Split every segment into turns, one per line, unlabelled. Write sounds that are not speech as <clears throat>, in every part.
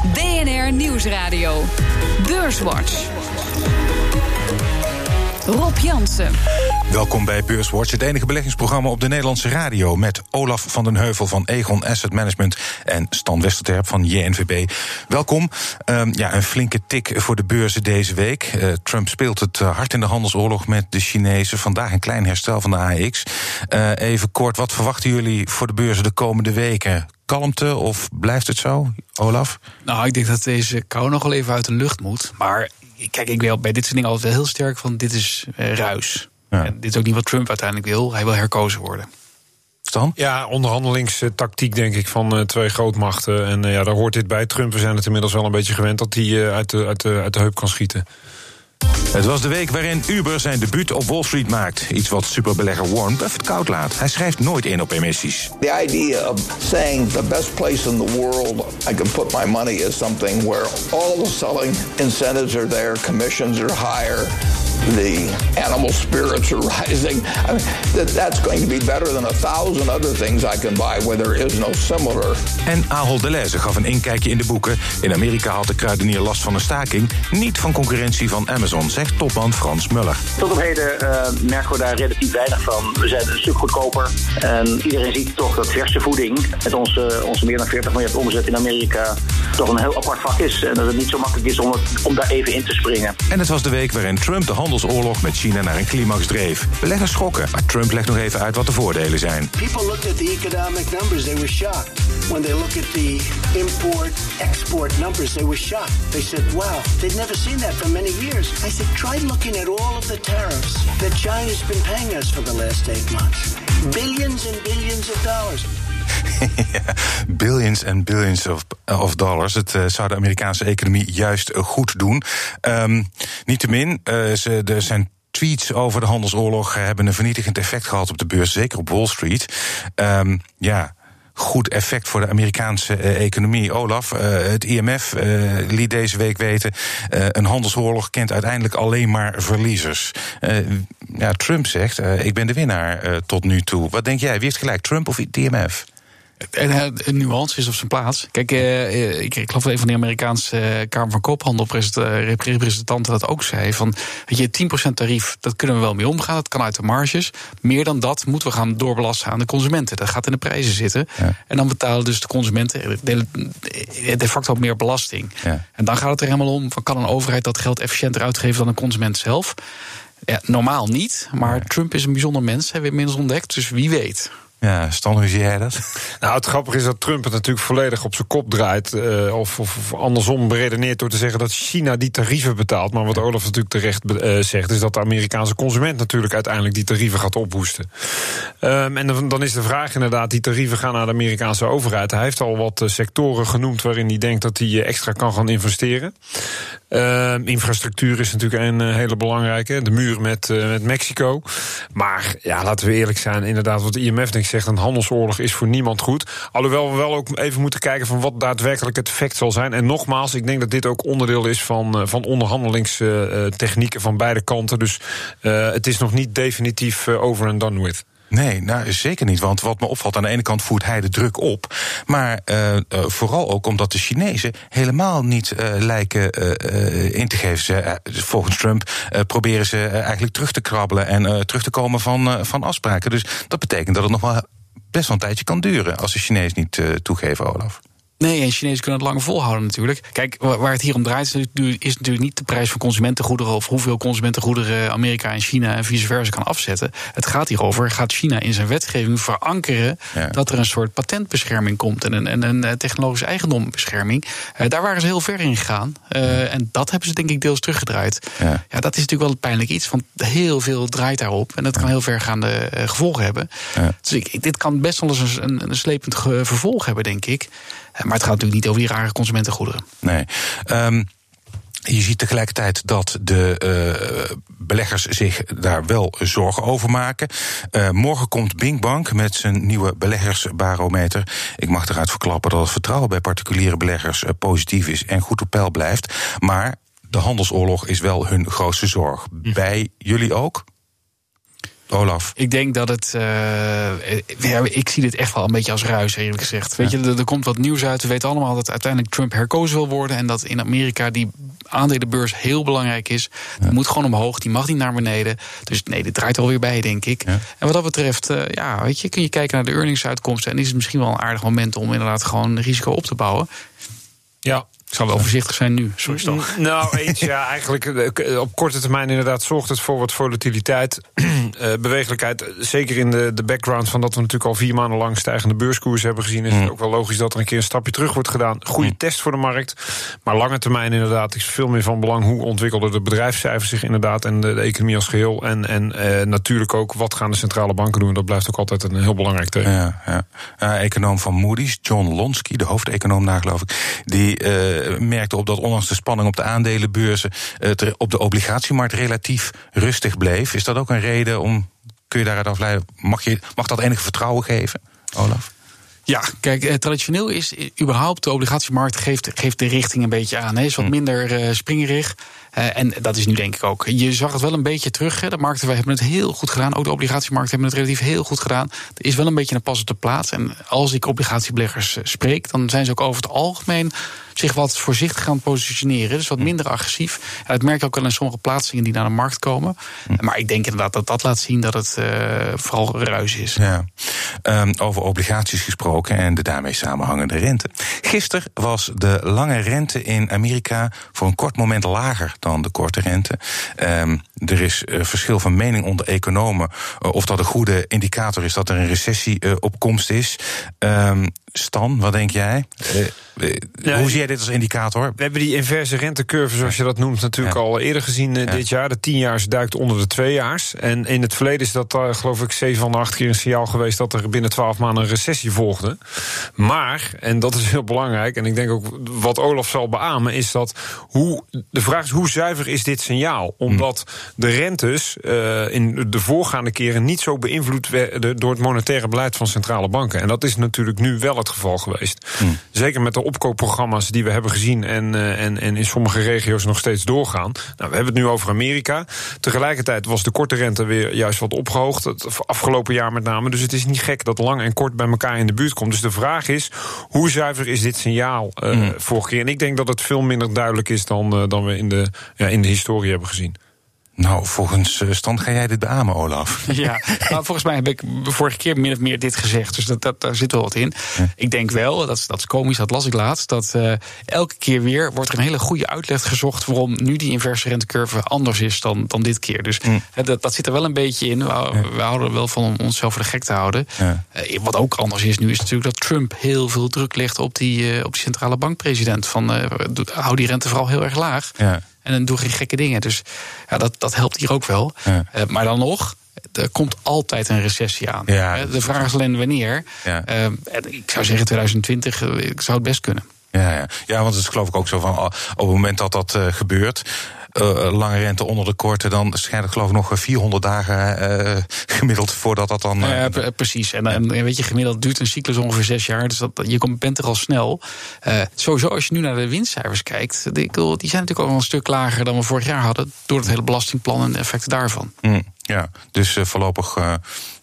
BNR Nieuwsradio. Beurswatch. Rob Jansen.
Welkom bij Beurswatch, het enige beleggingsprogramma op de Nederlandse radio. Met Olaf van den Heuvel van Egon Asset Management en Stan Westerterp van JNVB. Welkom. Um, ja, een flinke tik voor de beurzen deze week. Uh, Trump speelt het uh, hard in de handelsoorlog met de Chinezen. Vandaag een klein herstel van de AX. Uh, even kort, wat verwachten jullie voor de beurzen de komende weken? Kalmte of blijft het zo, Olaf?
Nou, ik denk dat deze kou nog wel even uit de lucht moet. Maar kijk, ik wil bij dit soort dingen altijd wel heel sterk van dit is uh, ruis. Ja. En dit is ook niet wat Trump uiteindelijk wil. Hij wil herkozen worden.
Stan?
Ja, onderhandelingstactiek denk ik van uh, twee grootmachten. En uh, ja, daar hoort dit bij. Trump, we zijn het inmiddels wel een beetje gewend dat hij uh, uit, de, uit, de, uit de heup kan schieten.
Het was de week waarin Uber zijn debuut op Wall Street maakt. Iets wat superbelegger Warren Buffett koud laat. Hij schrijft nooit in op emissies.
The idea of saying the best place in the world I can put my money is something where all the selling incentives are there, commissions are higher. The animal spirits are <laughs> rising. I mean, that, that's going to be better than a thousand other things I can buy where there is no similar.
En Ahold Delhaize gaf een inkijkje in de boeken. In Amerika had de kruidenier last van een staking. Niet van concurrentie van Amazon, zegt topman Frans Muller.
Tot op heden uh, merken we daar relatief weinig van. We zijn een stuk goedkoper. En iedereen ziet toch dat verse voeding, met onze, onze meer dan 40 miljard omzet in Amerika, toch een heel apart vak is. En dat het niet zo makkelijk is om, het, om daar even in te springen.
En het was de week waarin Trump de handelsoorlog met China naar een climax dreef. Beleggers schokken, maar Trump legt nog even uit wat de voordelen zijn.
People looked at the economic numbers, they were shocked. When they look at the import-export numbers, they were shocked. They said, wow, they'd never seen that for many years. I said, try looking at all of the tariffs that China's been paying us for the last eight months. Billions and billions of dollars. <laughs>
billions en billions of, of dollars. Het uh, zou de Amerikaanse economie juist uh, goed doen. Um, Niettemin, uh, er zijn tweets over de handelsoorlog hebben een vernietigend effect gehad op de beurs, zeker op Wall Street. Um, ja goed effect voor de Amerikaanse economie. Olaf, het IMF liet deze week weten... een handelsoorlog kent uiteindelijk alleen maar verliezers. ja, Trump zegt, ik ben de winnaar tot nu toe. Wat denk jij, wie heeft gelijk, Trump of het IMF?
En een nuance is op zijn plaats. Kijk, eh, ik, ik geloof dat een van de Amerikaanse eh, Kamer van Koophandel representanten dat ook zei. Van weet je, 10% tarief, dat kunnen we wel mee omgaan. Dat kan uit de marges. Meer dan dat moeten we gaan doorbelasten aan de consumenten. Dat gaat in de prijzen zitten. Ja. En dan betalen dus de consumenten de, de facto meer belasting. Ja. En dan gaat het er helemaal om: van kan een overheid dat geld efficiënter uitgeven dan een consument zelf? Ja, normaal niet, maar. Trump is een bijzonder mens, hebben we inmiddels ontdekt. Dus wie weet.
Ja, Stan, hoe zie jij dat?
Nou, het grappige is dat Trump het natuurlijk volledig op zijn kop draait. Uh, of, of, andersom beredeneert door te zeggen dat China die tarieven betaalt. Maar wat Olaf natuurlijk terecht uh, zegt, is dat de Amerikaanse consument natuurlijk uiteindelijk die tarieven gaat ophoesten. Um, en dan, dan is de vraag inderdaad, die tarieven gaan naar de Amerikaanse overheid. Hij heeft al wat sectoren genoemd waarin hij denkt dat hij extra kan gaan investeren. Uh, infrastructuur is natuurlijk een hele belangrijke. De muur met, met Mexico. Maar ja, laten we eerlijk zijn, inderdaad, wat de IMF denkt zegt, een handelsoorlog is voor niemand goed. Alhoewel we wel ook even moeten kijken van wat daadwerkelijk het effect zal zijn. En nogmaals, ik denk dat dit ook onderdeel is van, van onderhandelingstechnieken van beide kanten. Dus uh, het is nog niet definitief over en done with.
Nee, nou zeker niet. Want wat me opvalt, aan de ene kant voert hij de druk op. Maar uh, uh, vooral ook omdat de Chinezen helemaal niet uh, lijken in te geven. Volgens Trump proberen ze eigenlijk terug te krabbelen en terug te komen van, van afspraken. Dus dat betekent dat het nog wel best wel een tijdje kan duren als de Chinezen niet toegeven, Olaf.
Nee, en Chinezen kunnen het lang volhouden natuurlijk. Kijk, waar het hier om draait is natuurlijk niet de prijs van consumentengoederen... of hoeveel consumentengoederen Amerika en China en vice versa kan afzetten. Het gaat hierover, gaat China in zijn wetgeving verankeren... Ja. dat er een soort patentbescherming komt en een, en een technologische eigendombescherming. Uh, daar waren ze heel ver in gegaan. Uh, en dat hebben ze denk ik deels teruggedraaid. Ja. ja, dat is natuurlijk wel een pijnlijk iets, want heel veel draait daarop. En dat kan heel vergaande uh, gevolgen hebben. Ja. Dus ik, dit kan best wel eens een, een slepend vervolg hebben, denk ik. Maar het gaat natuurlijk niet over die rare consumentengoederen.
Nee. Um je ziet tegelijkertijd dat de uh, beleggers zich daar wel zorgen over maken. Uh, morgen komt Bing Bank met zijn nieuwe beleggersbarometer. Ik mag eruit verklappen dat het vertrouwen bij particuliere beleggers positief is en goed op peil blijft. Maar de handelsoorlog is wel hun grootste zorg. Bij jullie ook? Olaf.
Ik denk dat het. Uh, ja, ik zie dit echt wel een beetje als ruis, eerlijk gezegd. Weet je, er, er, komt wat nieuws uit. We weten allemaal dat uiteindelijk Trump herkozen wil worden. En dat in Amerika die aandelenbeurs heel belangrijk is. Die moet gewoon omhoog, die mag niet naar beneden. Dus nee, dit draait er alweer bij, denk ik. En wat dat betreft, uh, ja, weet je, kun je kijken naar de earningsuitkomsten. En is het misschien wel een aardig moment om inderdaad gewoon risico op te bouwen.
Ja,
ik zal wel voorzichtig zijn nu, sorry toch?
Nou, eens ja, eigenlijk eh, op korte termijn inderdaad zorgt het voor wat volatiliteit, uh, bewegelijkheid. Zeker in de, de background van dat we natuurlijk al vier maanden lang stijgende beurskoers hebben gezien, is het mm. ook wel logisch dat er een keer een stapje terug wordt gedaan. Goede mm. test voor de markt. Maar lange termijn inderdaad is veel meer van belang hoe ontwikkelden de bedrijfscijfers zich inderdaad en de, de economie als geheel. En, en uh, natuurlijk ook wat gaan de centrale banken doen. Dat blijft ook altijd een heel belangrijk thema.
Ja, ja. Uh, econoom van Moody's, John Lonsky, de hoofdeconoom daar geloof ik, die merkte op dat ondanks de spanning op de aandelenbeurzen het op de obligatiemarkt relatief rustig bleef. Is dat ook een reden om, kun je daaruit afleiden, mag, je, mag dat enige vertrouwen geven, Olaf?
Ja, kijk, eh, traditioneel is überhaupt de obligatiemarkt geeft, geeft de richting een beetje aan. Hij is wat hm. minder uh, springerig. Uh, en dat is nu denk ik ook. Je zag het wel een beetje terug. Hè. De markten wij hebben het heel goed gedaan. Ook de obligatiemarkten hebben het relatief heel goed gedaan. Er is wel een beetje een pas op de plaats. En als ik obligatiebeleggers spreek, dan zijn ze ook over het algemeen zich wat voorzichtig gaan positioneren. Dus wat hm. minder agressief. En dat merk je ook wel in sommige plaatsingen die naar de markt komen. Hm. Maar ik denk inderdaad dat dat laat zien dat het uh, vooral ruis is.
Ja. Um, over obligaties gesproken en de daarmee samenhangende rente. Gisteren was de lange rente in Amerika voor een kort moment lager dan de korte rente. Um, er is uh, verschil van mening onder economen uh, of dat een goede indicator is dat er een recessie uh, op komst is. Um, Stan, wat denk jij? Ja, hoe zie jij dit als indicator?
We hebben die inverse rentecurve, zoals je dat noemt, natuurlijk ja. al eerder gezien ja. dit jaar. De tienjaars duikt onder de tweejaars. En in het verleden is dat, uh, geloof ik, zeven van de acht keer een signaal geweest dat er binnen twaalf maanden een recessie volgde. Maar, en dat is heel belangrijk, en ik denk ook wat Olaf zal beamen, is dat hoe, de vraag is hoe zuiver is dit signaal? Omdat de rentes uh, in de voorgaande keren niet zo beïnvloed werden door het monetaire beleid van centrale banken. En dat is natuurlijk nu wel het geval geweest. Mm. Zeker met de opkoopprogramma's die we hebben gezien en, uh, en, en in sommige regio's nog steeds doorgaan. Nou, we hebben het nu over Amerika. Tegelijkertijd was de korte rente weer juist wat opgehoogd. Het afgelopen jaar met name. Dus het is niet gek dat lang en kort bij elkaar in de buurt komt. Dus de vraag is: hoe zuiver is dit signaal uh, mm. vorige keer? En ik denk dat het veel minder duidelijk is dan, uh, dan we in de, ja, in de historie hebben gezien.
Nou, volgens stand ga jij dit beamen, Olaf. <laughs>
Ja, <laughs> nou, volgens mij heb ik vorige keer min of meer dit gezegd. Dus dat, dat, daar zit wel wat in. Ja. Ik denk wel, dat is, dat is komisch, dat las ik laatst... dat uh, elke keer weer wordt er een hele goede uitleg gezocht... waarom nu die inverse rentecurve anders is dan, dan dit keer. Dus mm. dat, dat zit er wel een beetje in. We, houden er wel van om onszelf voor de gek te houden. Ja. Uh, wat ook anders is nu, is natuurlijk dat Trump heel veel druk legt... op die, uh, op die centrale bankpresident. Van, hou die rente vooral heel erg laag. Ja. En dan doe geen gekke dingen. Dus ja, dat, dat helpt hier ook wel. Ja. Uh, maar dan nog, er komt altijd een recessie aan. Ja, de vraag is alleen wanneer. Ja. Uh, ik zou zeggen 2020, ik zou het best kunnen.
Ja, ja. ja, want het is geloof ik ook zo van op het moment dat dat uh, gebeurt. Uh, lange rente onder de korte, dan schijnt het geloof ik nog 400 dagen uh, gemiddeld voordat dat dan.
Uh, ja, precies. En, en, weet je, gemiddeld duurt een cyclus ongeveer zes jaar. Dus dat, je bent er al snel. sowieso, als je nu naar de winstcijfers kijkt, die, die zijn natuurlijk al een stuk lager dan we vorig jaar hadden. Door het hele belastingplan en de effecten daarvan.
Mm, ja, dus voorlopig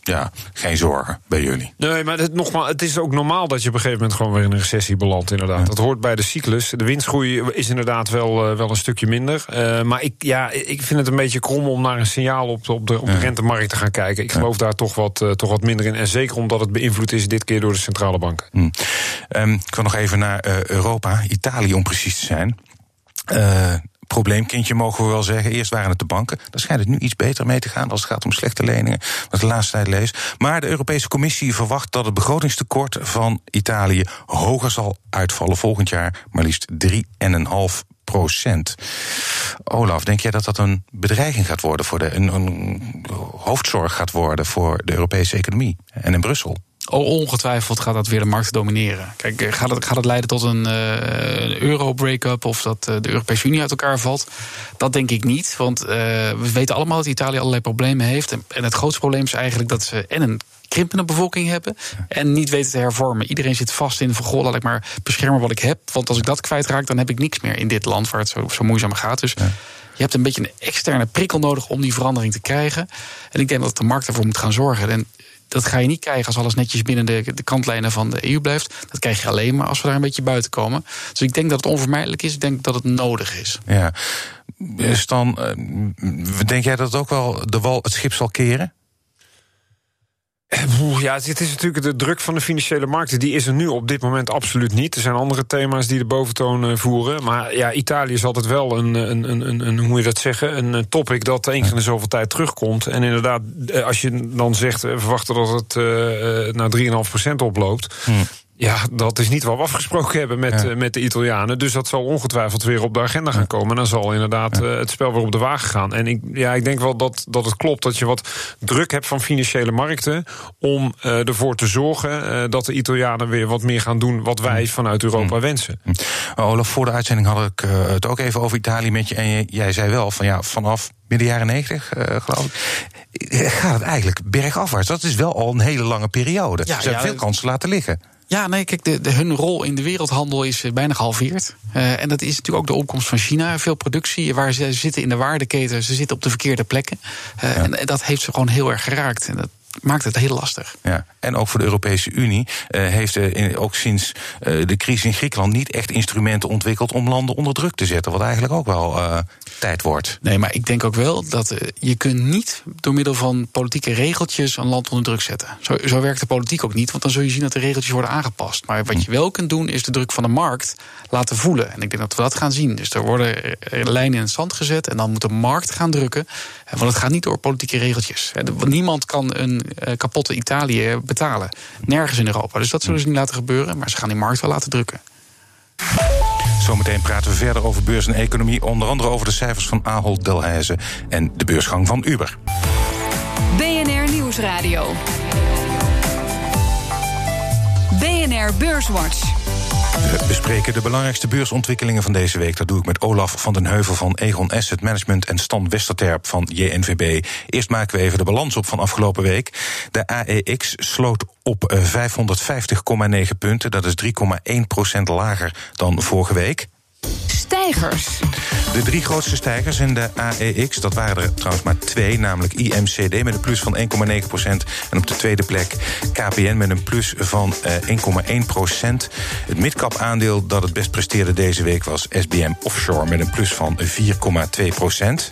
ja, geen zorgen bij jullie.
Nee, maar het, nogmaals, het is ook normaal dat je op een gegeven moment gewoon weer in een recessie belandt. Inderdaad. Ja. Dat hoort bij de cyclus. De winstgroei is inderdaad wel, uh, wel een stukje minder. Uh, maar ik, ja, ik vind het een beetje krom om naar een signaal op de, op de, op de ja. rentemarkt te gaan kijken. Ik geloof ja. daar toch wat, uh, toch wat minder in. En zeker omdat het beïnvloed is dit keer door de centrale banken.
Hm. Um, ik wil nog even naar Europa, Italië om precies te zijn probleemkindje, mogen we wel zeggen. Eerst waren het de banken. Daar schijnt het nu iets beter mee te gaan als het gaat om slechte leningen. Wat de laatste tijd lees. Maar de Europese Commissie verwacht dat het begrotingstekort van Italië hoger zal uitvallen volgend jaar. Maar liefst 3,5 procent. Olaf, denk jij dat dat een bedreiging gaat worden voor de. Een, een hoofdzorg gaat worden voor de Europese economie en in Brussel?
Ongetwijfeld gaat dat weer de markt domineren. Kijk, eh, gaat het, gaat het leiden tot een, uh, een euro-break-up of dat uh, de Europese Unie uit elkaar valt? Dat denk ik niet, want uh, we weten allemaal dat Italië allerlei problemen heeft. En, en het grootste probleem is eigenlijk dat ze en een krimpende bevolking hebben en niet weten te hervormen. Iedereen zit vast in van goh, laat ik maar beschermen wat ik heb. Want als ik dat kwijtraak, dan heb ik niks meer in dit land waar het zo, zo moeizaam gaat. Dus je hebt een beetje een externe prikkel nodig om die verandering te krijgen. En ik denk dat de markt daarvoor moet gaan zorgen. En dat ga je niet krijgen als alles netjes binnen de, de kantlijnen van de EU blijft. Dat krijg je alleen maar als we daar een beetje buiten komen. Dus ik denk dat het onvermijdelijk is. Ik denk dat het nodig is.
Ja. Stan, eh, denk jij dat het ook wel de wal het schip zal keren?
Ja, het is natuurlijk de druk van de financiële markten. Die is er nu op dit moment absoluut niet. Er zijn andere thema's die de boventoon eh, voeren. Maar ja, Italië is altijd wel een, een, een, een hoe moet je dat zeggen? Een topic dat één keer in zoveel tijd terugkomt. En inderdaad, eh, als je dan zegt, we verwachten dat het uh, naar 3,5% oploopt. Hmm. Ja, dat is niet wat we afgesproken hebben met, eh, met de Italianen. Dus dat zal ongetwijfeld weer op de agenda gaan komen. En dan zal inderdaad uh, het spel weer op de wagen gaan. En ik, ja, ik denk wel dat, dat het klopt dat je wat druk hebt van financiële markten. om uh, ervoor te zorgen dat de Italianen weer wat meer gaan doen. wat wij vanuit Europa mm. wensen. Mm.
Olaf, voor de uitzending had ik het ook even over Italië met je. En jij zei wel van ja, vanaf midden jaren negentig, geloof ik. gaat het eigenlijk bergafwaarts. Dat is wel al een hele lange periode. Ja, Ze hebben veel kansen laten liggen.
Ja, nee, kijk, de, de, hun rol in de wereldhandel is eh, bijna gehalveerd. Uh, en dat is natuurlijk ook de opkomst van China. Veel productie, waar ze zitten in de waardeketen, ze zitten op de verkeerde plekken. Uh, En dat heeft ze gewoon heel erg geraakt. En dat, maakt het heel lastig.
Ja, en ook voor de Europese Unie uh, heeft uh, ook sinds uh, de crisis in Griekenland niet echt instrumenten ontwikkeld om landen onder druk te zetten. Wat eigenlijk ook wel tijd wordt.
Nee, maar ik denk ook wel dat je kunt niet door middel van politieke regeltjes een land onder druk zetten. Zo, zo werkt de politiek ook niet, want dan zul je zien dat de regeltjes worden aangepast. Maar wat je wel kunt doen, is de druk van de markt laten voelen. En ik denk dat we dat gaan zien. Dus er worden lijnen in het zand gezet en dan moet de markt gaan drukken. Want het gaat niet door politieke regeltjes. Niemand kan een kapotte Italië betalen. Nergens in Europa. Dus dat zullen ze niet laten gebeuren. Maar ze gaan die markt wel laten drukken.
Zometeen praten we verder over beurs en economie. Onder andere over de cijfers van Ahold Delhaize en de beursgang van Uber.
BNR Nieuwsradio. BNR Beurswatch.
We bespreken de belangrijkste beursontwikkelingen van deze week. Dat doe ik met Olaf van den Heuvel van Egon Asset Management en Stan Westerterp van JNVB. Eerst maken we even de balans op van afgelopen week. De AEX sloot op 550,9 eh, punten. Dat is 3,1% lager dan vorige week.
Stijgers.
De drie grootste stijgers in de AEX, dat waren er trouwens maar twee, namelijk IMCD met een plus van 1,9% en op de tweede plek KPN met een plus van 1,1% uh, Het midcap aandeel dat het best presteerde deze week was SBM Offshore met een plus van 4,2%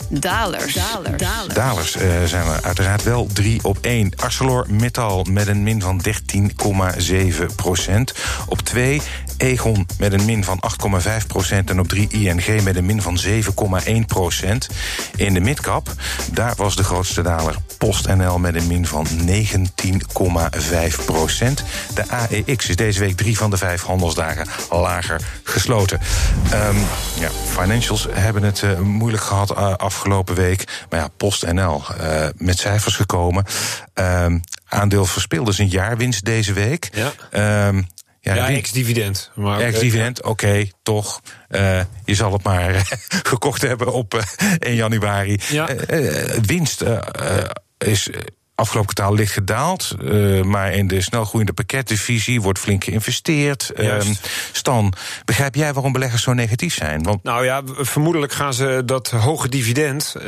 Dalers. Dalers.
Dalers uh, zijn er uiteraard wel 3 op 1. ArcelorMittal met een min van 13,7% Op 2 Egon met een min van 8,5% en op 3 ING met een min van 7,1% In de midcap, daar was de grootste daler PostNL met een min van 19,5% De AEX is deze week drie van de vijf handelsdagen lager gesloten. Um, ja, financials hebben het uh, moeilijk gehad uh, afgelopen week. Maar ja, PostNL uh, met cijfers gekomen. Um, aandeel verspeelde zijn jaarwinst deze week.
Ja. Um, ja, ja ex-dividend.
Ex-dividend, oké, toch. Uh, je zal het maar <laughs> gekocht hebben op uh, 1 januari. Ja. Uh, winst is afgelopen kwartaal licht gedaald. Uh, maar in de snelgroeiende pakketdivisie wordt flink geïnvesteerd. Uh, Stan, begrijp jij waarom beleggers zo negatief zijn?
Want... Nou ja, vermoedelijk gaan ze dat hoge dividend... Uh,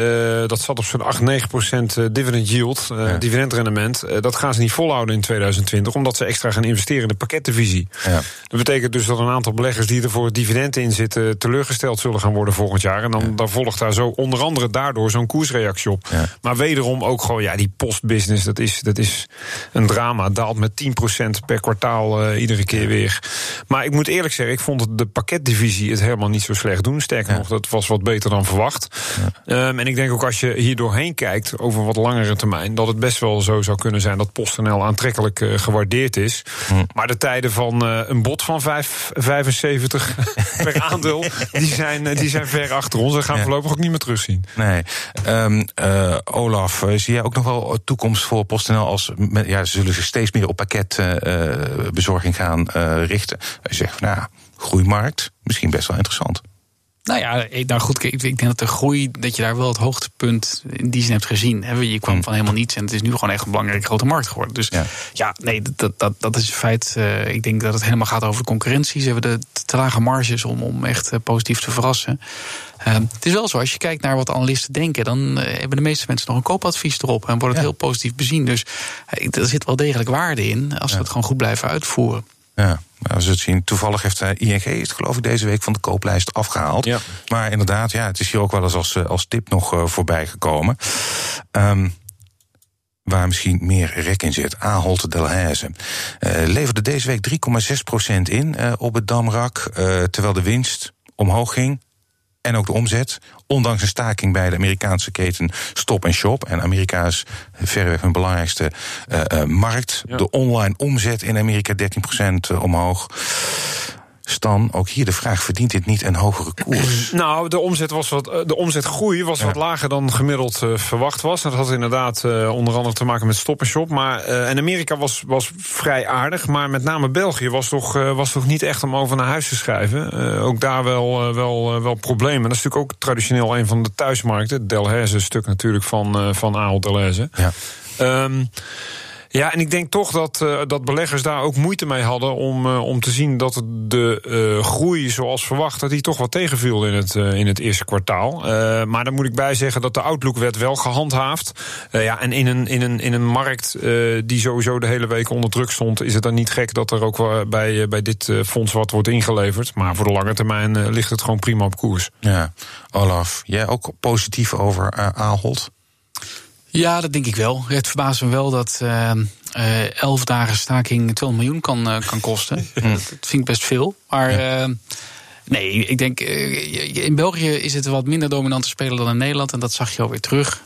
dat zat op zo'n 8, 9 procent dividend yield, ja. dividendrendement... dat gaan ze niet volhouden in 2020... omdat ze extra gaan investeren in de pakketdivisie. Ja. Dat betekent dus dat een aantal beleggers die er voor dividend in zitten... teleurgesteld zullen gaan worden volgend jaar. En dan, ja. dan volgt daar zo onder andere daardoor zo'n koersreactie op. Maar wederom ook gewoon ja, die dat is, dat is een drama. Daalt met 10% per kwartaal uh, iedere keer weer. Maar ik moet eerlijk zeggen, ik vond de pakketdivisie het helemaal niet zo slecht doen. Sterker ja. nog, dat was wat beter dan verwacht. Ja. Um, en ik denk ook als je hier doorheen kijkt over wat langere termijn, dat het best wel zo zou kunnen zijn dat PostNL aantrekkelijk uh, gewaardeerd is. Hm. Maar de tijden van uh, een bod van 5, 75 <laughs> per aandeel, die zijn, die zijn ver achter ons. Dat gaan we voorlopig ook niet meer terugzien.
Nee. Um, Olaf, zie jij ook nog wel toekomst? Voor PostNL als ja, ze zullen zich steeds meer op pakketbezorging uh, gaan uh, richten. Je zegt, nou, groeimarkt, misschien best wel interessant.
Nou ja, nou goed, ik, denk dat de groei, dat je daar wel het hoogtepunt in die zin hebt gezien. Je kwam van helemaal niets en het is nu gewoon echt een belangrijke grote markt geworden. Dus ja, ja nee, dat, dat, dat is een feit. Uh, ik denk dat het helemaal gaat over de concurrentie. Ze hebben de te lage marges om, om echt uh, positief te verrassen. Uh, het is wel zo, als je kijkt naar wat analisten denken, dan hebben de meeste mensen nog een koopadvies erop en wordt het heel positief bezien. Dus er zit wel degelijk waarde in als we het gewoon goed blijven uitvoeren.
Ja, als we het zien, toevallig heeft uh, ING het geloof ik deze week van de kooplijst afgehaald. Ja. Maar inderdaad, ja, het is hier ook wel eens als, als tip nog uh, voorbij gekomen. Um, waar misschien meer rek in zit. Ahold Delhaize. Uh, leverde deze week 3,6% in op het Damrak, terwijl de winst omhoog ging en ook de omzet. Ondanks een staking bij de Amerikaanse keten Stop Shop. En Amerika is verreweg hun belangrijkste uh, uh, markt. Ja. De online omzet in Amerika 13% omhoog. Stan, ook hier de vraag: verdient dit niet een hogere koers? <clears throat>
Nou, de, omzet was wat, de omzetgroei was ja. wat lager dan gemiddeld uh, verwacht was. Dat had inderdaad uh, onder andere te maken met Stop Shop. Maar, uh, en Amerika was, was vrij aardig. Maar met name België was toch, was toch niet echt om over naar huis te schrijven. ook daar wel, wel, wel problemen. Dat is natuurlijk ook traditioneel een van de thuismarkten. Delhaize, stuk natuurlijk van, van Ahold Delhaize. Ja. Um, ja, en ik denk toch dat, uh, dat beleggers daar ook moeite mee hadden om, uh, om te zien dat de uh, groei zoals verwacht, dat die toch wat tegenviel in het, in het eerste kwartaal. maar dan moet ik bij zeggen dat de outlook werd wel gehandhaafd. ja, en in een, in een, in een markt die sowieso de hele week onder druk stond, is het dan niet gek dat er ook bij, bij dit fonds wat wordt ingeleverd. Maar voor de lange termijn ligt het gewoon prima op koers.
Ja, Olaf, jij ook positief over Ahold?
Ja, dat denk ik wel. Het verbaast me wel dat uh, uh, elf dagen staking 200 miljoen kan, uh, kan kosten. <laughs> dat vind ik best veel. Maar ja. Nee, ik denk in België is het een wat minder dominante speler dan in Nederland. En dat zag je alweer terug.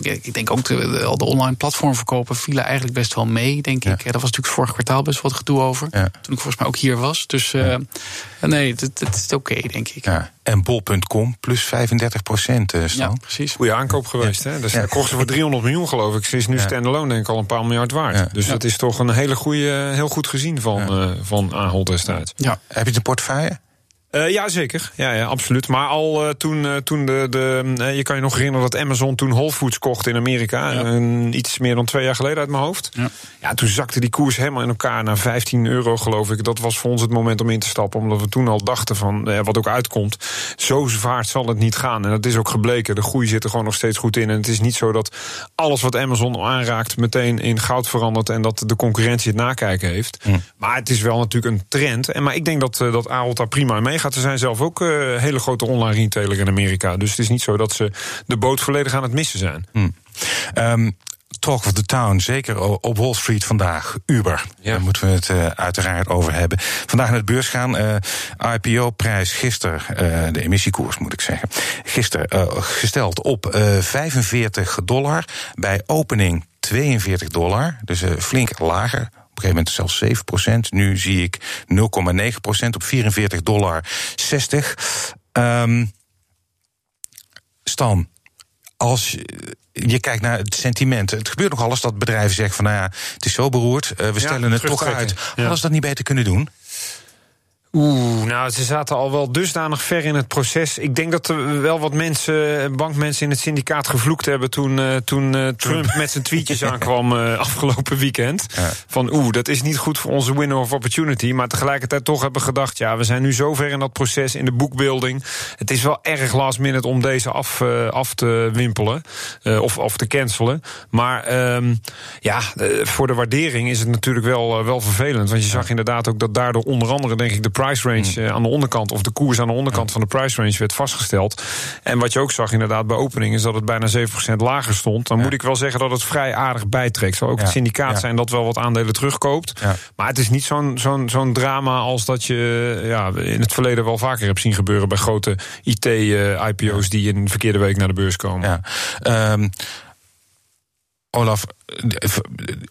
ik denk ook de, al de online platformverkopen vielen eigenlijk best wel mee, denk ja. ik. Daar was natuurlijk vorig kwartaal best wat gedoe over. Ja. Toen ik volgens mij ook hier was. Dus nee, het, het is oké, okay, denk ik.
Ja. En bol.com plus 35 procent, uh,
Ja, precies.
Goede aankoop geweest, ja. hè? Dus ja. kocht ze voor 300 miljoen, geloof ik. Ze is nu ja. standalone, denk ik, al een paar miljard waard. Ja. Dus dat is toch een hele goede, heel goed gezien van, uh, van Ahold destijds.
Ja. Heb je de portefeuille?
Uh, ja, zeker. Ja, ja, absoluut. Maar al uh, toen, uh, toen de. de je kan je nog herinneren dat Amazon toen Whole Foods kocht in Amerika. Ja. iets meer dan twee jaar geleden uit mijn hoofd. Ja. ja, toen zakte die koers helemaal in elkaar naar 15 euro, geloof ik. Dat was voor ons het moment om in te stappen. Omdat we toen al dachten van wat ook uitkomt. Zo vaart zal het niet gaan. En dat is ook gebleken. De groei zit er gewoon nog steeds goed in. En het is niet zo dat alles wat Amazon aanraakt meteen in goud verandert. En dat de concurrentie het nakijken heeft. Hm. Maar het is wel natuurlijk een trend. En maar ik denk dat, dat Ahold daar prima mee gaat. Ze zijn zelf ook uh, hele grote online retailer in Amerika. Dus het is niet zo dat ze de boot volledig aan het missen zijn.
Hmm. Um, Talk of the Town, zeker op Wall Street vandaag. Uber, ja. daar moeten we het uh, uiteraard over hebben. Vandaag naar de beurs gaan. Uh, IPO-prijs gisteren, uh, de emissiekoers moet ik zeggen. Gisteren gesteld op 45 dollar. Bij opening 42 dollar. Dus flink lager op een gegeven moment zelfs 7 procent. Nu zie ik 0,9 procent op 44 dollar 60. Um, Stan, als je kijkt naar het sentiment. Het gebeurt nog alles dat bedrijven zeggen van nou ja, het is zo beroerd, uh, we stellen ja, het toch uit. Ja. Hadden ze dat niet beter kunnen doen?
Oeh, nou, ze zaten al wel dusdanig ver in het proces. Ik denk dat er wel wat mensen, bankmensen in het syndicaat gevloekt hebben toen, uh, toen uh, Trump met zijn tweetjes <laughs> aankwam uh, afgelopen weekend. Ja. Van oeh, dat is niet goed voor onze window of opportunity. Maar tegelijkertijd toch hebben gedacht, ja, we zijn nu zo ver in dat proces, in de boekbuilding. Het is wel erg last minute om deze af, af te wimpelen of, of te cancelen. Maar um, ja, voor de waardering is het natuurlijk wel, wel vervelend. Want je zag inderdaad ook dat daardoor onder andere, denk ik, de price range mm. aan de onderkant, of de koers aan de onderkant van de price range werd vastgesteld. En wat je ook zag inderdaad bij opening, is dat het bijna 7% lager stond. Dan moet ik wel zeggen dat het vrij aardig bijtrekt. Zal ook het syndicaat zijn dat wel wat aandelen terugkoopt. Maar het is niet zo'n zo'n zo'n drama als dat je ja, in het verleden wel vaker hebt zien gebeuren bij grote IT-IPO's die in een verkeerde week naar de beurs komen.
Ja. Um, Olaf,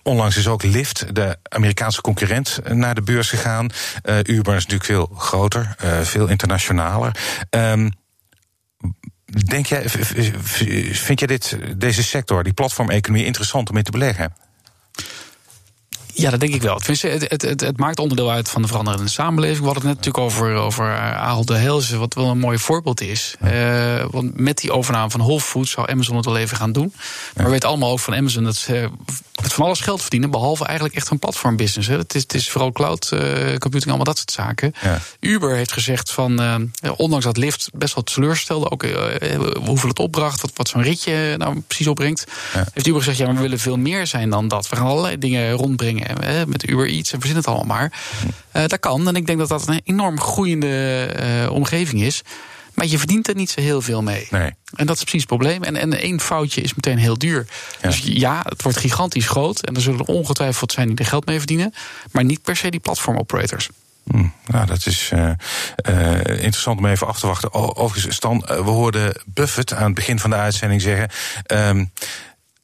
onlangs is ook Lyft, de Amerikaanse concurrent, naar de beurs gegaan. Uh, Uber is natuurlijk veel groter, uh, veel internationaler. Um, denk jij, vind jij dit, deze sector, die platformeconomie, interessant om in te beleggen?
Ja, dat denk ik wel. Het, het, het, het maakt onderdeel uit van de veranderende samenleving. We hadden het net natuurlijk over, over Ahold de Helze, wat wel een mooi voorbeeld is. Uh, want met die overname van Whole Foods zou Amazon het wel even gaan doen. Maar we weten allemaal ook van Amazon dat ze met van alles geld verdienen, behalve eigenlijk echt een platformbusiness. Hè. Het, is, het is vooral cloud uh, computing, allemaal dat soort zaken. Ja. Uber heeft gezegd van, uh, ondanks dat Lyft best wel teleurstelde, ook hoeveel het opbracht, wat, wat zo'n ritje nou precies opbrengt, heeft Uber gezegd, ja, maar we willen veel meer zijn dan dat. We gaan allerlei dingen rondbrengen met Uber Eats en verzin het allemaal maar. Uh, dat kan. En ik denk dat dat een enorm groeiende uh, omgeving is. Maar je verdient er niet zo heel veel mee.
Nee.
En dat is precies het probleem. En, en één foutje is meteen heel duur. Ja. Dus ja, het wordt gigantisch groot. En er zullen ongetwijfeld zijn die er geld mee verdienen. Maar niet per se die platformoperators.
Hmm, nou, dat is uh, uh, interessant om even af te wachten. Overigens, Stan, we hoorden Buffett aan het begin van de uitzending zeggen. Um,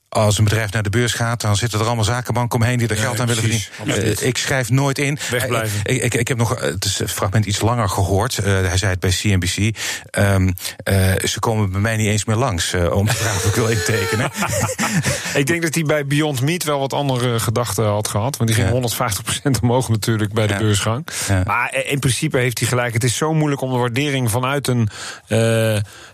als een bedrijf naar de beurs gaat, dan zitten er allemaal zakenbanken omheen die er geld aan willen verdienen. Uh, ik schrijf nooit in.
Wegblijven.
Ik, ik, ik, heb nog het, is het fragment iets langer gehoord. Uh, hij zei het bij CNBC. Um, ehm, ze komen bij mij niet eens meer langs om te vragen of ik wil intekenen. <laughs>
ik denk dat hij bij Beyond Meat wel wat andere gedachten had gehad. Want die ging ja. 150% omhoog natuurlijk bij de ja. beursgang. Maar in principe heeft hij gelijk. Het is zo moeilijk om de waardering vanuit een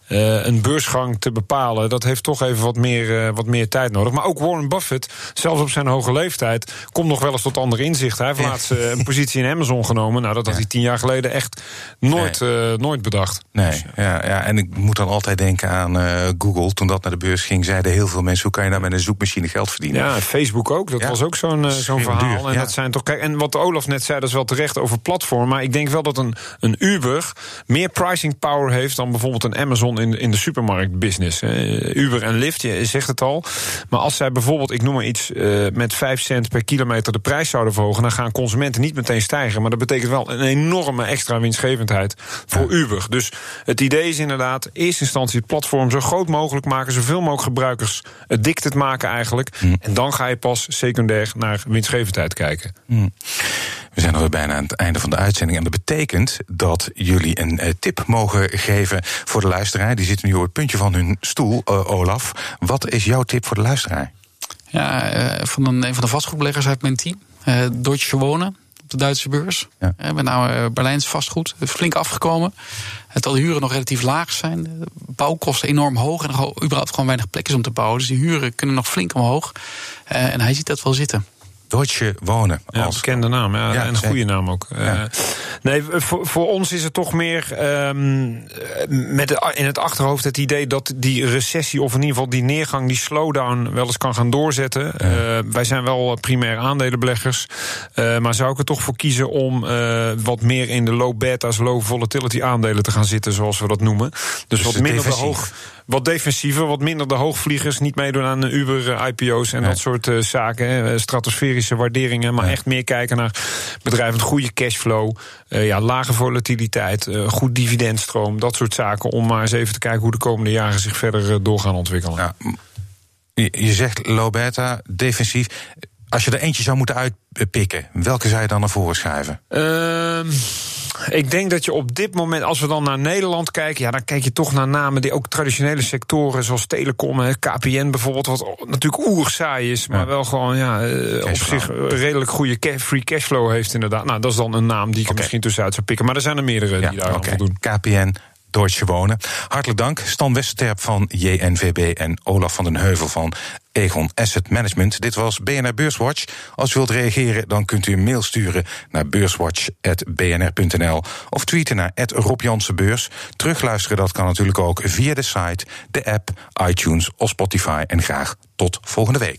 een beursgang te bepalen. Dat heeft toch even wat meer, wat meer tijd nodig. Maar ook Warren Buffett, zelfs op zijn hoge leeftijd, komt nog wel eens tot andere inzichten. Hij heeft laatst uh, een positie in Amazon genomen. Nou, dat had hij tien jaar geleden echt nooit, nee. nooit bedacht.
Nee, dus, ja, ja, en ik moet dan altijd denken aan Google. Toen dat naar de beurs ging, zeiden heel veel mensen: hoe kan je nou met een zoekmachine geld verdienen?
Ja, Facebook ook. Dat ja. was ook zo'n zo'n verhaal. Duur, en dat zijn toch. Kijk, en wat Olaf net zei, dat is wel terecht over platform. Maar ik denk wel dat een, een Uber meer pricing power heeft dan bijvoorbeeld een Amazon in, in de supermarktbusiness. Uber en Lyft, je zegt het al. Maar als zij bijvoorbeeld, ik noem maar iets, uh, met 5 cent per kilometer de prijs zouden verhogen, dan gaan consumenten niet meteen stijgen. Maar dat betekent wel een enorme extra winstgevendheid voor. Uber. Dus het idee is inderdaad, eerste instantie het platform zo groot mogelijk maken, zoveel mogelijk gebruikers addicted maken eigenlijk. Mm. En dan ga je pas secundair naar winstgevendheid kijken.
Mm. We zijn alweer bijna aan het einde van de uitzending. En dat betekent dat jullie een uh, tip mogen geven voor de luisteraar. Die zitten nu op het puntje van hun stoel, uh, Olaf. Wat is jouw tip voor de luisteraar?
Ja, uh, van een, een van de vastgoedbeleggers uit mijn team. Deutsche Wonen op de Duitse beurs. Ja. We hebben nou Berlijns vastgoed flink afgekomen. Terwijl de huren nog relatief laag zijn. De bouwkosten enorm hoog en er überhaupt gewoon weinig plek is om te bouwen. Dus die huren kunnen nog flink omhoog. en hij ziet dat wel zitten.
Deutsche Wonen.
Ja, als bekende naam. Ja, ja en een goede naam ook. Ja. Uh, nee, voor, voor ons is het toch meer um, met de, in het achterhoofd het idee dat die recessie, of in ieder geval die neergang, die slowdown, wel eens kan gaan doorzetten. Ja. Uh, wij zijn wel primair aandelenbeleggers. Uh, maar zou ik er toch voor kiezen om wat meer in de low beta's, low volatility aandelen te gaan zitten, zoals we dat noemen. Dus, dus wat minder de hoog wat defensiever, wat minder de hoogvliegers. Niet meedoen aan de Uber-IPO's en dat soort uh, zaken. Hè, stratosferische waarderingen. Maar echt meer kijken naar bedrijven met goede cashflow. Uh, ja, lage volatiliteit, uh, goed dividendstroom. Dat soort zaken. Om maar eens even te kijken hoe de komende jaren zich verder door gaan ontwikkelen.
Ja. Je zegt low beta, defensief. Als je er eentje zou moeten uitpikken, welke zou je dan naar voren schuiven?
Ik denk dat je op dit moment, als we dan naar Nederland kijken, ja, dan kijk je toch naar namen die ook traditionele sectoren, zoals telecom, KPN bijvoorbeeld, wat natuurlijk oerzaai is, maar ja. wel gewoon ja, uh, op zich redelijk goede free cashflow heeft, inderdaad. Nou, dat is dan een naam die ik okay. misschien tussenuit zou pikken. Maar er zijn er meerdere ja, die daar okay. voldoen.
KPN, Deutsche Wonen. Hartelijk dank, Stan Westerterp van JNVB en Olaf van den Heuvel van Egon Asset Management. Dit was BNR Beurswatch. Als u wilt reageren, dan kunt u een mail sturen naar beurswatch.bnr.nl of tweeten naar Rob Beurs. Terugluisteren dat kan natuurlijk ook via de site, de app, iTunes of Spotify. En graag tot volgende week.